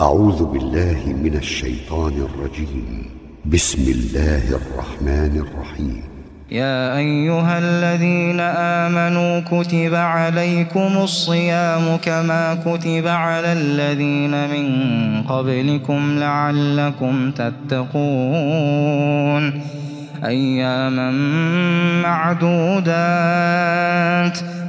أعوذ بالله من الشيطان الرجيم. بسم الله الرحمن الرحيم. يا أيها الذين آمنوا كتب عليكم الصيام كما كتب على الذين من قبلكم لعلكم تتقون. أياما معدودات.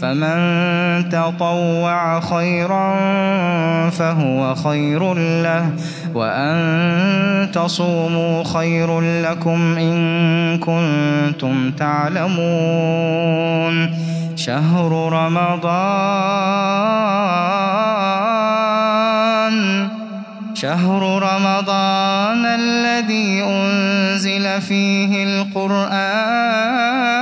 فمن تطوع خيرا فهو خير له وأن تصوموا خير لكم إن كنتم تعلمون. شهر رمضان شهر رمضان الذي أنزل فيه القرآن.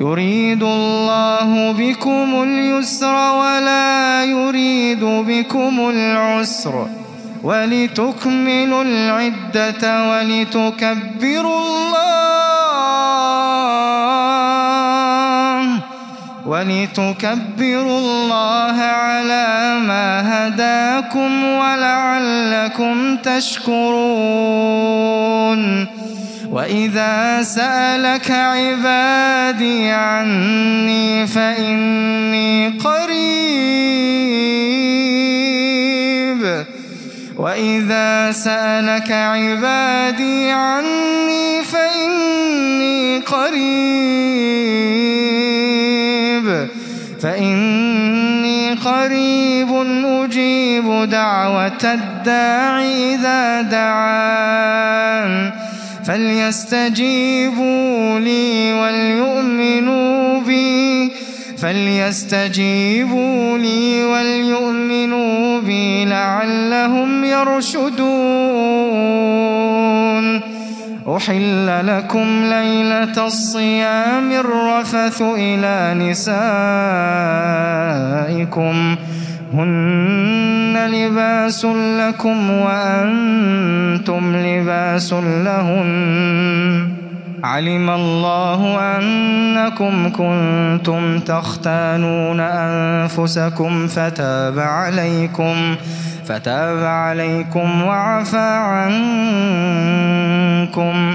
يريد الله بكم اليسر ولا يريد بكم العسر ولتكملوا العدة ولتكبروا الله ولتكبروا الله على ما هداكم ولعلكم تشكرون وإذا سألك عبادي عني فإني قريب. وإذا سألك عبادي عني فإني قريب. فإني قريب أجيب دعوة الداعي إذا دعان. فليستجيبوا لي وليؤمنوا بي. فليستجيبوا لي وليؤمنوا بي لعلهم يرشدون. أحل لكم ليلة الصيام الرفث إلى نسائكم. هن لباس لكم وأنتم لباس لهن. علم الله أنكم كنتم تختانون أنفسكم فتاب عليكم فتاب عليكم وعفى عنكم.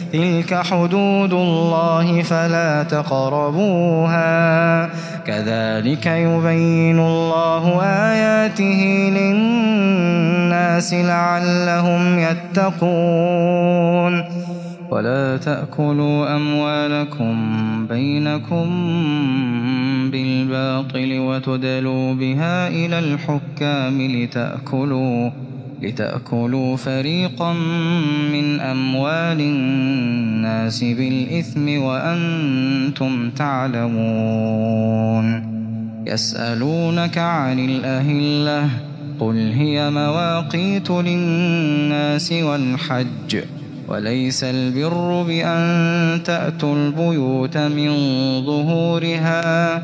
تلك حدود الله فلا تقربوها كذلك يبين الله آياته للناس لعلهم يتقون ولا تأكلوا أموالكم بينكم بالباطل وتدلوا بها إلى الحكام لتأكلوا لتأكلوا فريقا من أموال الناس بالإثم وأنتم تعلمون. يسألونك عن الأهلة قل هي مواقيت للناس والحج وليس البر بأن تأتوا البيوت من ظهورها.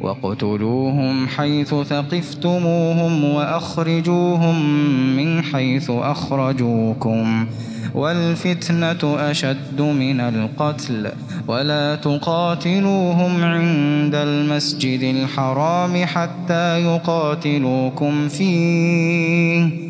وقتلوهم حيث ثقفتموهم وأخرجوهم من حيث أخرجوكم والفتنة أشد من القتل ولا تقاتلوهم عند المسجد الحرام حتى يقاتلوكم فيه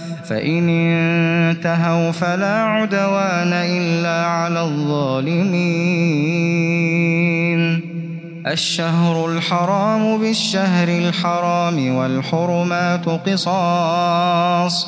فإن انتهوا فلا عدوان إلا على الظالمين. الشهر الحرام بالشهر الحرام والحرمات قصاص.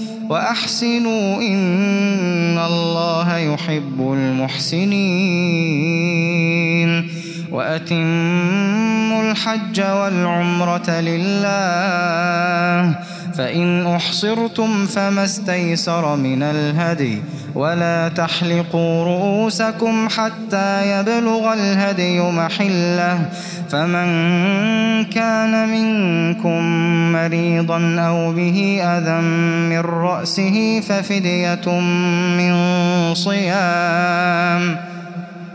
وأحسنوا إن الله يحب المحسنين وأتموا الحج والعمرة لله فإن أحصرتم فما استيسر من الهدي ولا تحلقوا رؤوسكم حتى يبلغ الهدي محلة فمن كان منكم مريضا أو به أذى من رأسه ففدية من صيام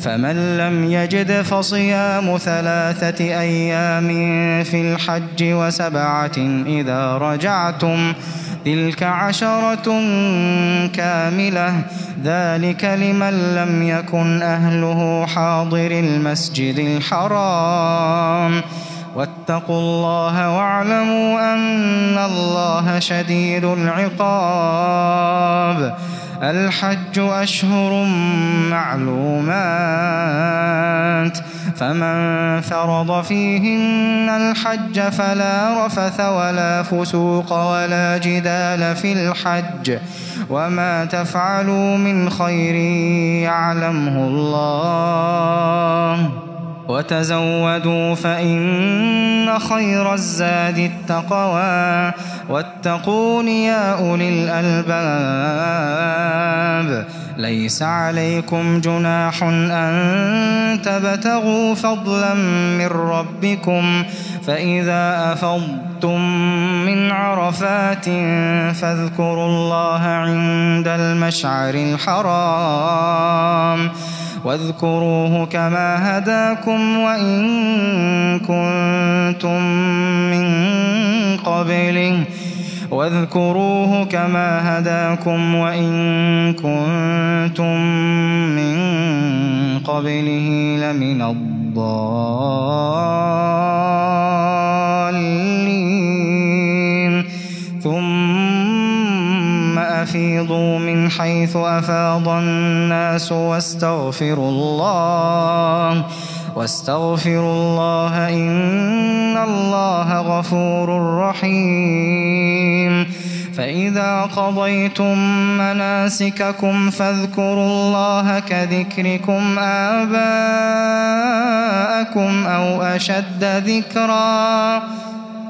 فمن لم يجد فصيام ثلاثة أيام في الحج وسبعة إذا رجعتم تلك عشرة كاملة. ذلك لمن لم يكن أهله حاضر المسجد الحرام. واتقوا الله واعلموا أن الله شديد العقاب. الحج أشهر معلومات فمن فرض فيهن الحج فلا رفث ولا فسوق ولا جدال في الحج. وما تفعلوا من خير يعلمه الله. وتزودوا فإن خير الزاد التقوى. واتقون يا أولي الألباب. ليس عليكم جناح أن تبتغوا فضلا من ربكم. فإذا أفضتم من عرفات فاذكروا الله عند المشعر الحرام. واذكروه كما هداكم وإن كنتم من قبله. واذكروه كما هداكم وإن كنتم من قبله لمن الضالين. ثم أفيضوا من حيث أفاض الناس واستغفروا الله. واستغفروا الله إن الله غفور رحيم. فإذا قضيتم مناسككم فاذكروا الله كذكركم آباءكم أو أشد ذكرًا.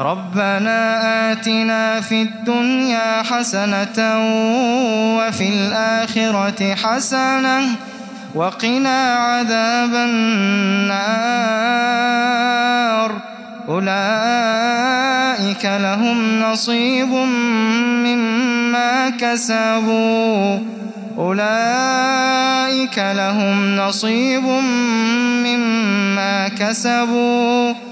ربنا آتنا في الدنيا حسنة وفي الآخرة حسنة وقنا عذاب النار. أولئك لهم نصيب مما كسبوا. أولئك لهم نصيب مما كسبوا.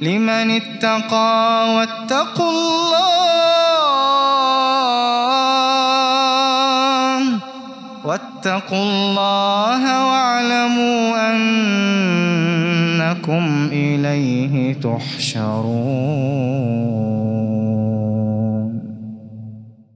لمن اتقى واتقوا الله واتقوا الله واعلموا أنكم إليه تحشرون